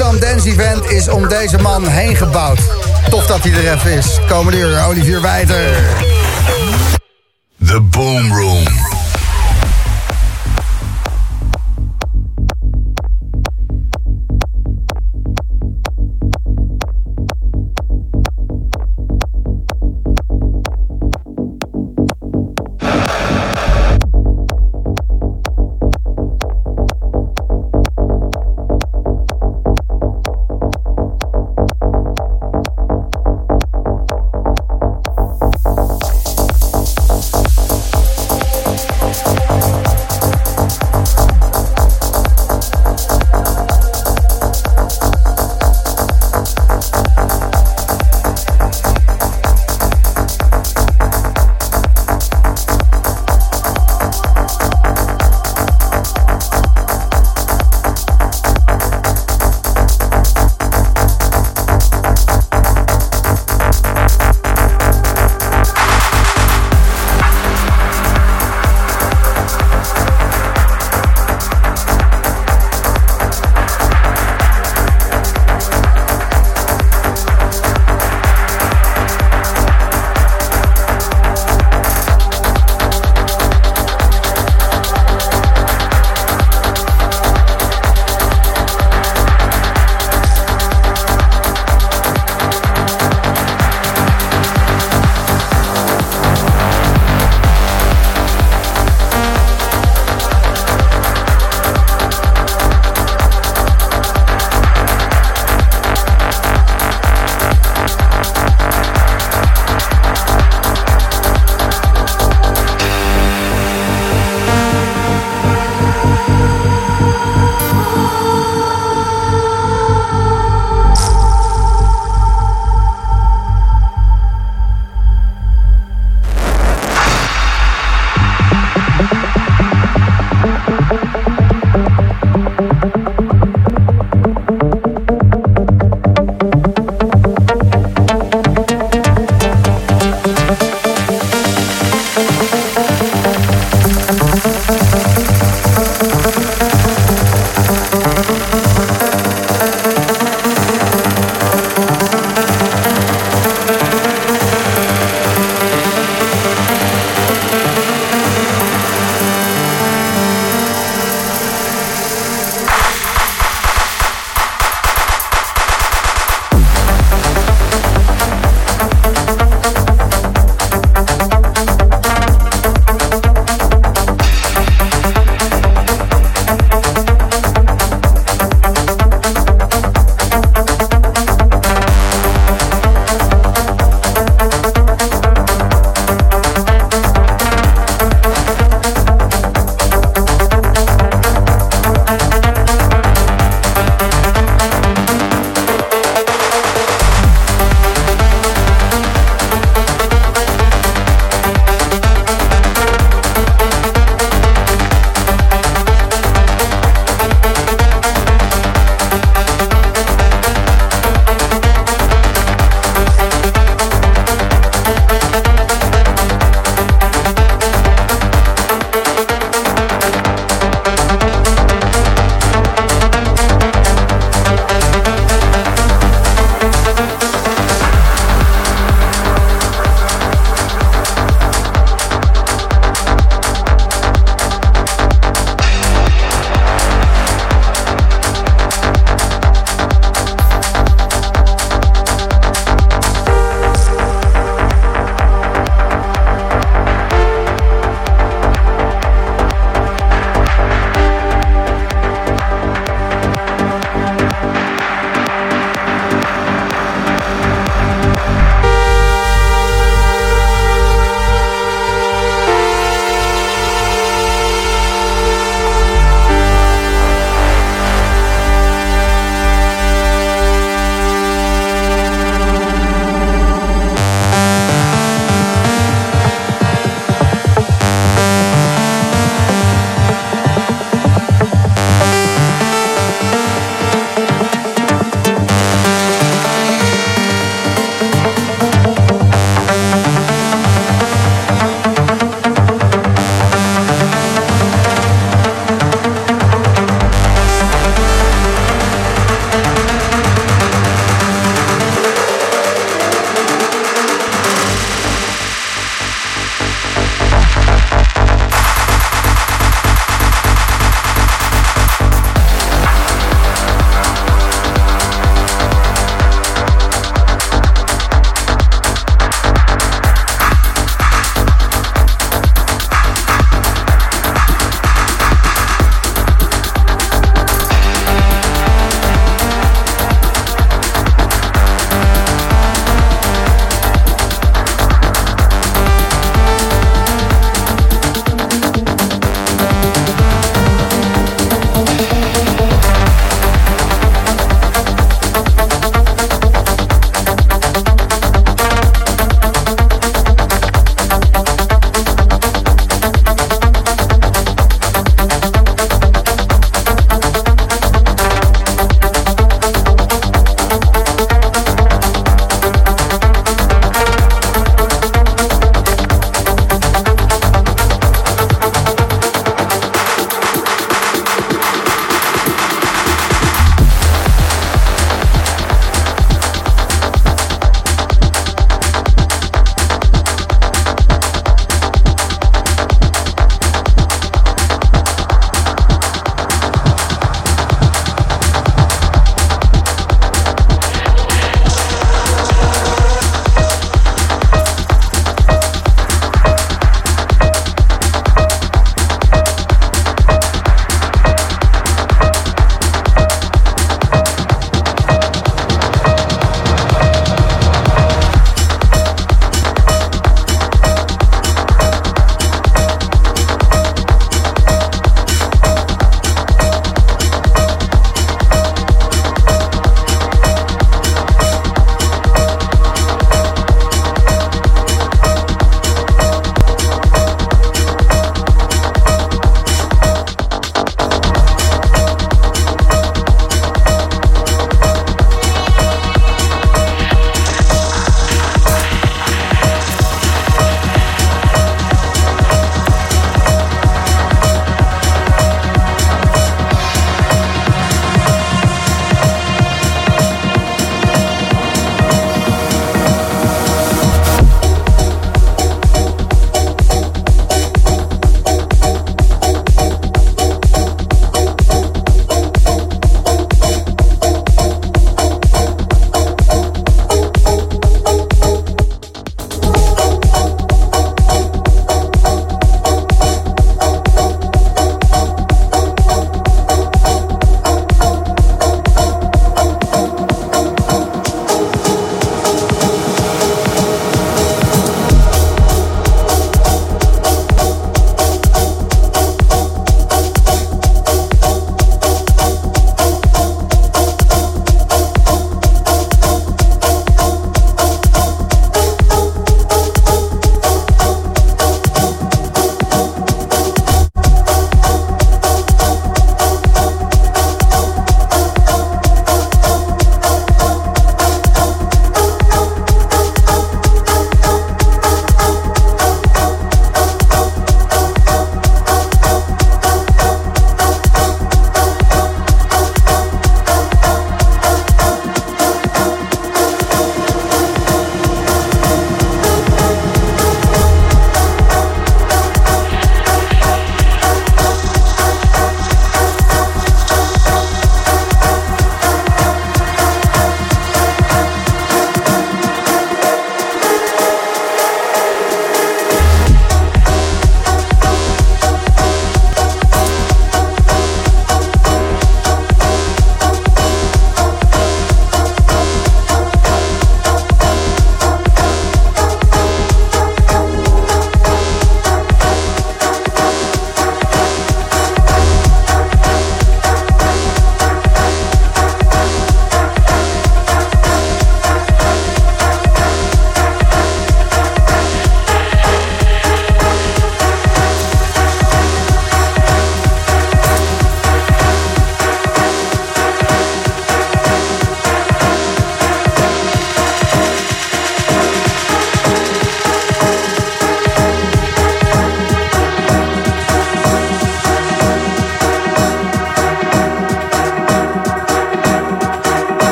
Amsterdam Dance Event is om deze man heen gebouwd. Tof dat hij er even is. Komende uur, Olivier Wijter. The Boom Room.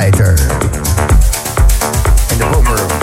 In the boom room.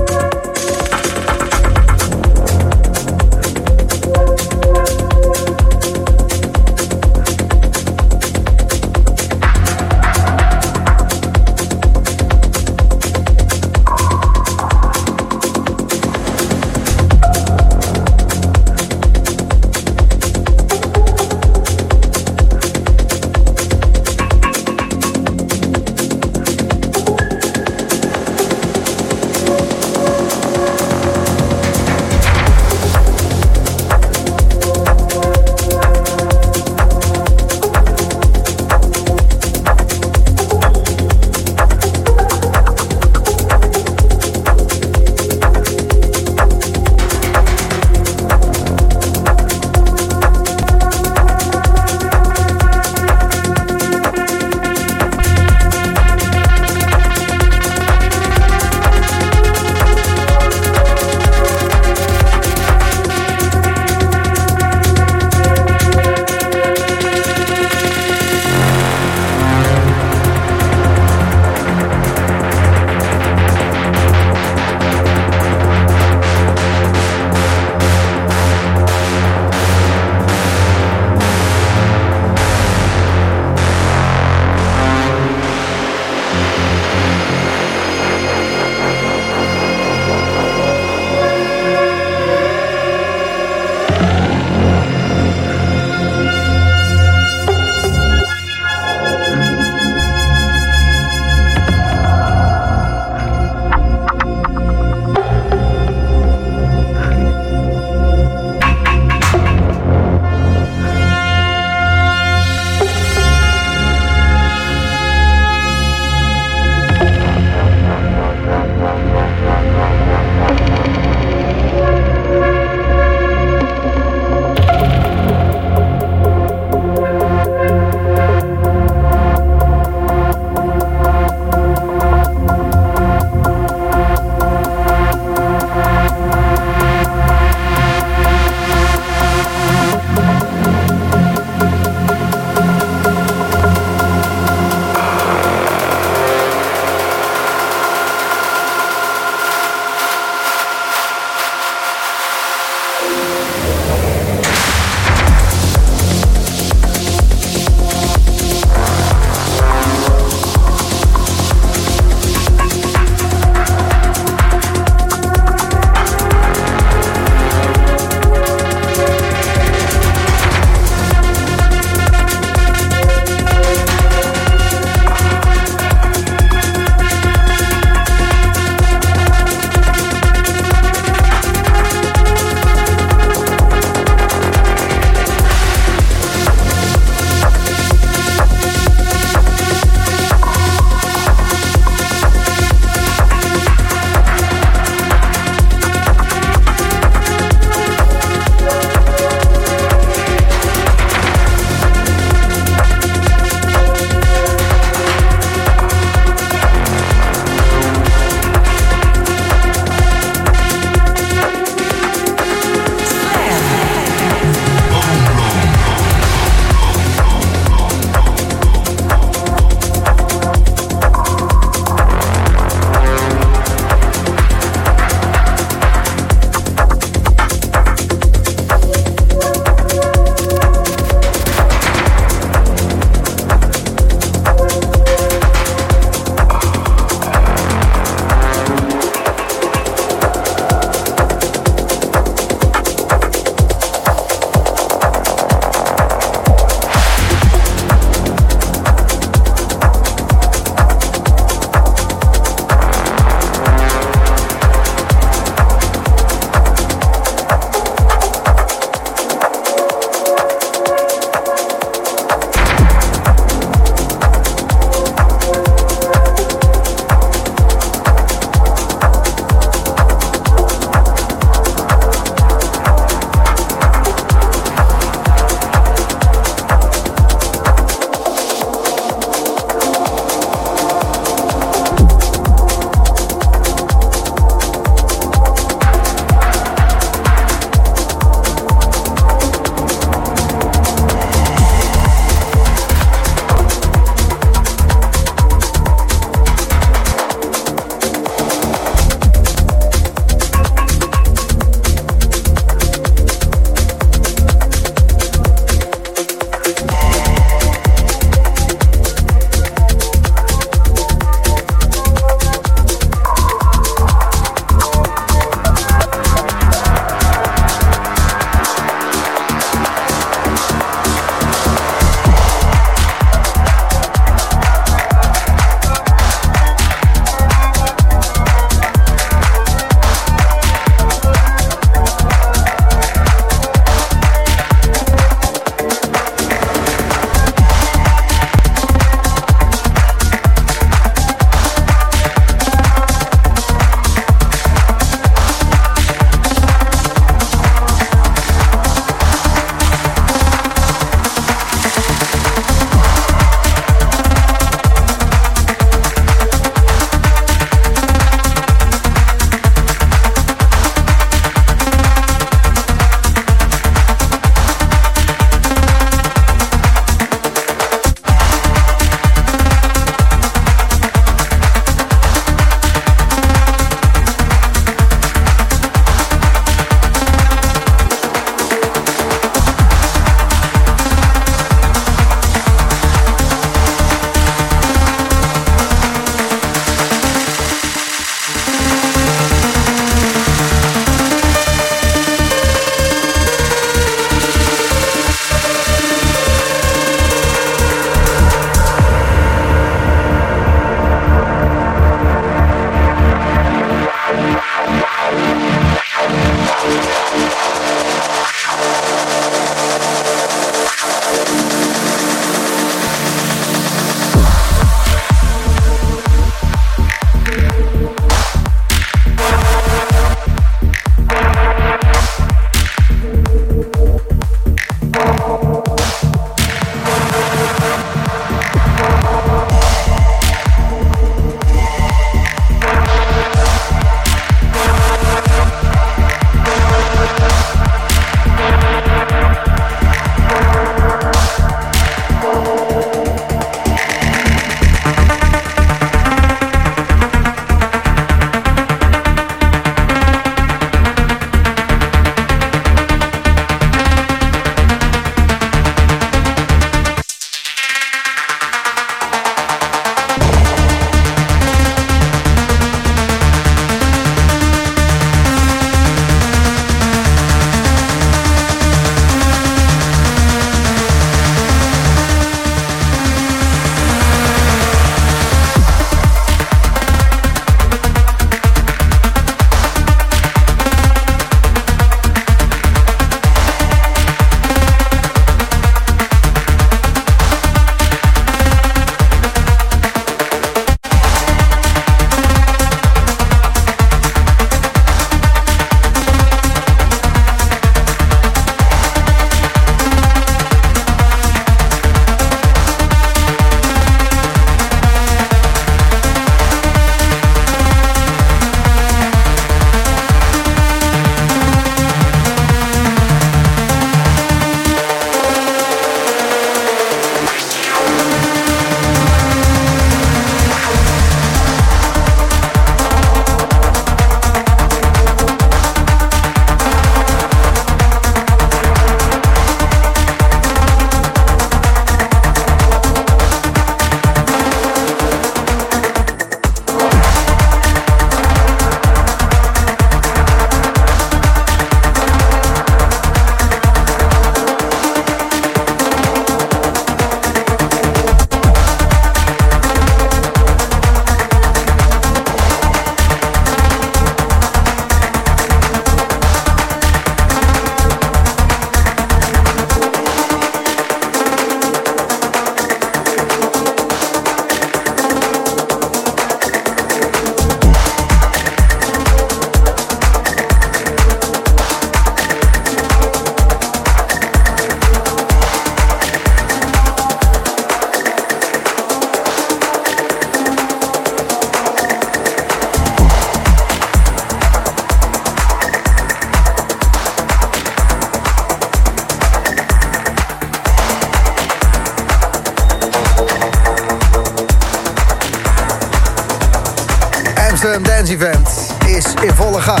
Olivier Wijter. In de Boomroom.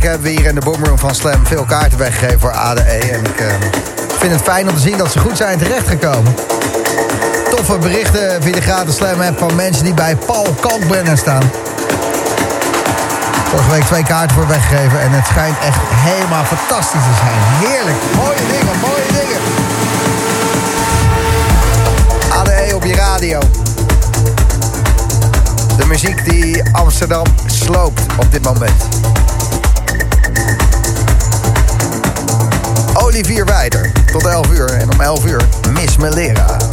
hebben we hier in de boomroom van Slam veel kaarten weggegeven voor ADE. En ik uh, vind het fijn om te zien dat ze goed zijn terechtgekomen. Toffe berichten via de gratis Slam app van mensen die bij Paul Kalkbrenner staan. Vorige week twee kaarten voor weggegeven en het schijnt echt helemaal fantastisch te zijn. Heerlijk, mooie dingen, mooie dingen. ADE op je radio. De muziek die Amsterdam sloopt op dit moment. Olivier Wijder. Tot 11 uur. En om 11 uur Miss Melera.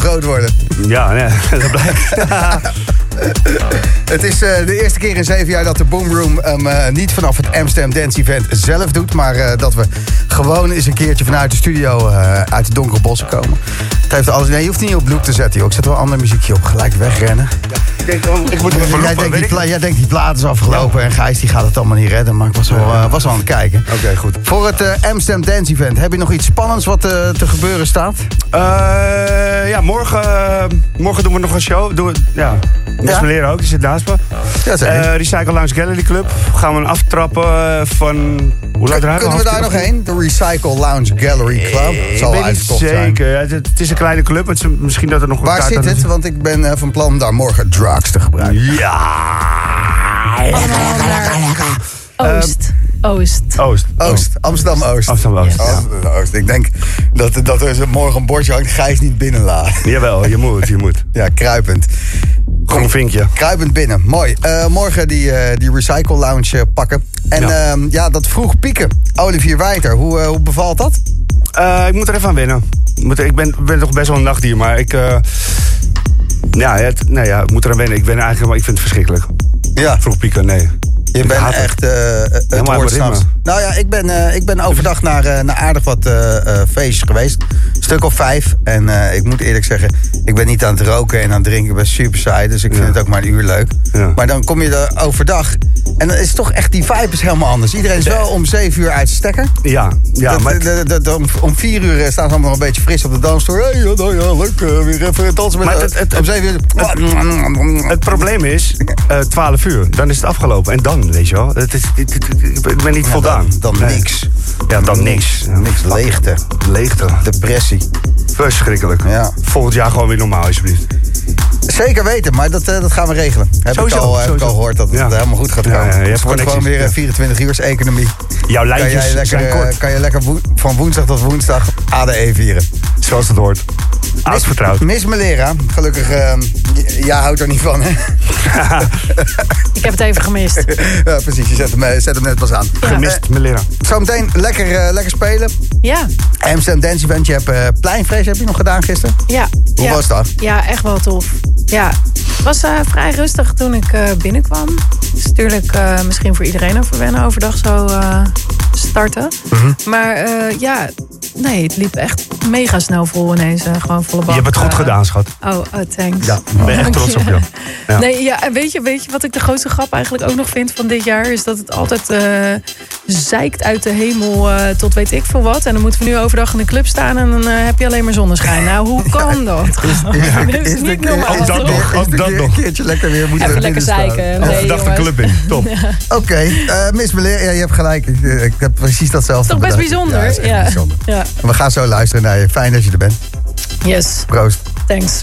Heel groot worden. Ja, nee, dat blijkt. Het is eh, de eerste keer in zeven jaar dat de Boomroom hem eh, niet vanaf het Amsterdam Dance Event zelf doet. Maar eh, dat we gewoon eens een keertje vanuit de studio uit de donkere bossen komen. Het heeft alles. Nee, je hoeft niet op loop te zetten, joh. Ik zet wel een ander muziekje op. Gelijk wegrennen. Denk, oh, ik moet even Jij denkt, die jij denkt die plaat is afgelopen en Gijs die gaat het allemaal niet redden. Maar ik was wel, eh, was wel aan het kijken. Oké, goed. Voor het eh, Amsterdam Dance Event, heb je nog iets spannends wat eh, te gebeuren staat? Ja, morgen, morgen doen we nog een show. Doen we, ja, Ja? Melera ook, die zit naast me. Ja, Recycle Lounge Gallery Club. Gaan we een aftrappen van... Hoe laat eruit? Kunnen we daar nog heen? De Recycle Lounge Gallery Club. Het zal Ik weet niet uitverkocht zijn. zeker. Ja, het, het is een kleine club. Het is misschien dat er nog een Waar zit het? Want ik ben eh, van plan om daar morgen drugs te gebruiken. Allemaal naar Oost. Oost. Oost. Oost, Amsterdam-Oost. Amsterdam-Oost, ja. Amsterdam-Oost. Ik denk dat, dat er morgen een bordje hangt, Gijs niet binnenlaat. Jawel, je moet, je moet. Ja, kruipend. Groen vinkje. Kruipend binnen. Mooi. Eh, morgen die, eh, die Recycle Lounge eh, pakken. En Ja. ja. ja, dat vroeg pieken. Olivier Wijter, hoe, eh, hoe bevalt dat? Eh, ik moet er even aan wennen. Ik Moet, ik ben, ben toch best wel een nachtdier, maar ik... eh, ja, het, nee, ja, ik moet er aan wennen. Ik ben eigenlijk, maar ik vind het verschrikkelijk. Ja, Vroeg pieken, nee. Je Ik bent het. echt eh het woord. Nou ja, ik ben, eh, ik ben overdag naar, naar aardig wat feestjes geweest. Een stuk of vijf. En ik moet eerlijk zeggen, ik ben niet aan het roken en aan het drinken. Ik ben super saai, dus ik vind Ja. het ook maar een uur leuk. Ja. Maar dan kom je er overdag. En dan is toch echt, die vibe is helemaal anders. Iedereen is wel om zeven uur uit zijn stekker. Ja, ja Dat- maar... de- de- de- om, om vier uur staan ze allemaal nog een beetje fris op de dansstoel. Hey, ja, nou ja, leuk. weer even dansen met Maar het- het- Om zeven uur. Het probleem is, 12 uur, dan is het afgelopen. En dan, weet je wel, het is, het- het- het- ik ben niet Ja, voldaan. dan- dan Nee. niks. Ja, dan niks. Ja, Niks, leegte. Leegte. Depressie. Verschrikkelijk. Ja. Volgend jaar gewoon weer normaal, alsjeblieft. Zeker weten, maar dat, eh, dat gaan we regelen. Heb, Sowieso, ik, al, heb ik al gehoord dat het Ja. helemaal goed gaat Ja, komen. ja, je hebt het wordt gewoon weer ja. een 24 uur economie. Jouw Kan lijntjes jij, lekker, zijn eh, kort, kan je lekker van woensdag tot woensdag ADE vieren. zoals het hoort. Oud vertrouwd. Miss Melera, gelukkig, eh, j- jij houdt er niet van, hè? Ik heb het even gemist. ja, precies, je zet hem, eh, zet hem net pas aan. Gemist, mijn leraar. Zometeen lekker, eh, lekker spelen. Ja. Amsterdam Dance Event, je hebt eh Pleinvrees heb je nog gedaan gisteren. Ja. Hoe ja. was dat? Ja, echt wel tof. Ja, het was eh, vrij rustig toen ik eh, binnenkwam. Het is natuurlijk eh, misschien voor iedereen over wennen overdag zo starten. Mhm. Maar ja, nee, het liep echt mega snel vol ineens. gewoon volle bak. Je hebt het goed gedaan, schat. Oh, oh, thanks. Ja, Ik ben echt trots op je. Ja. Nee, ja, en weet je, weet je wat ik de grootste grap eigenlijk ook nog vind van dit jaar? Is dat het altijd zeikt uit de hemel tot weet ik veel wat. En dan moeten we nu overdag in de club staan en dan heb je alleen maar zonneschijn. Nou, hoe kan dat? Dat is niet normaal. Dat toch? nog, ook dat nog. Een keertje lekker weer moeten Even lekker zeiken. Nee, jongens. club in. Top. Oké, eh, Miss Melera, ja, je hebt gelijk. Ik, eh, ik heb precies datzelfde Toch best bijzonder. Ja, is echt Ja. bijzonder. ja. En we gaan zo luisteren naar je. Fijn dat je er bent. Yes, Proost. thanks.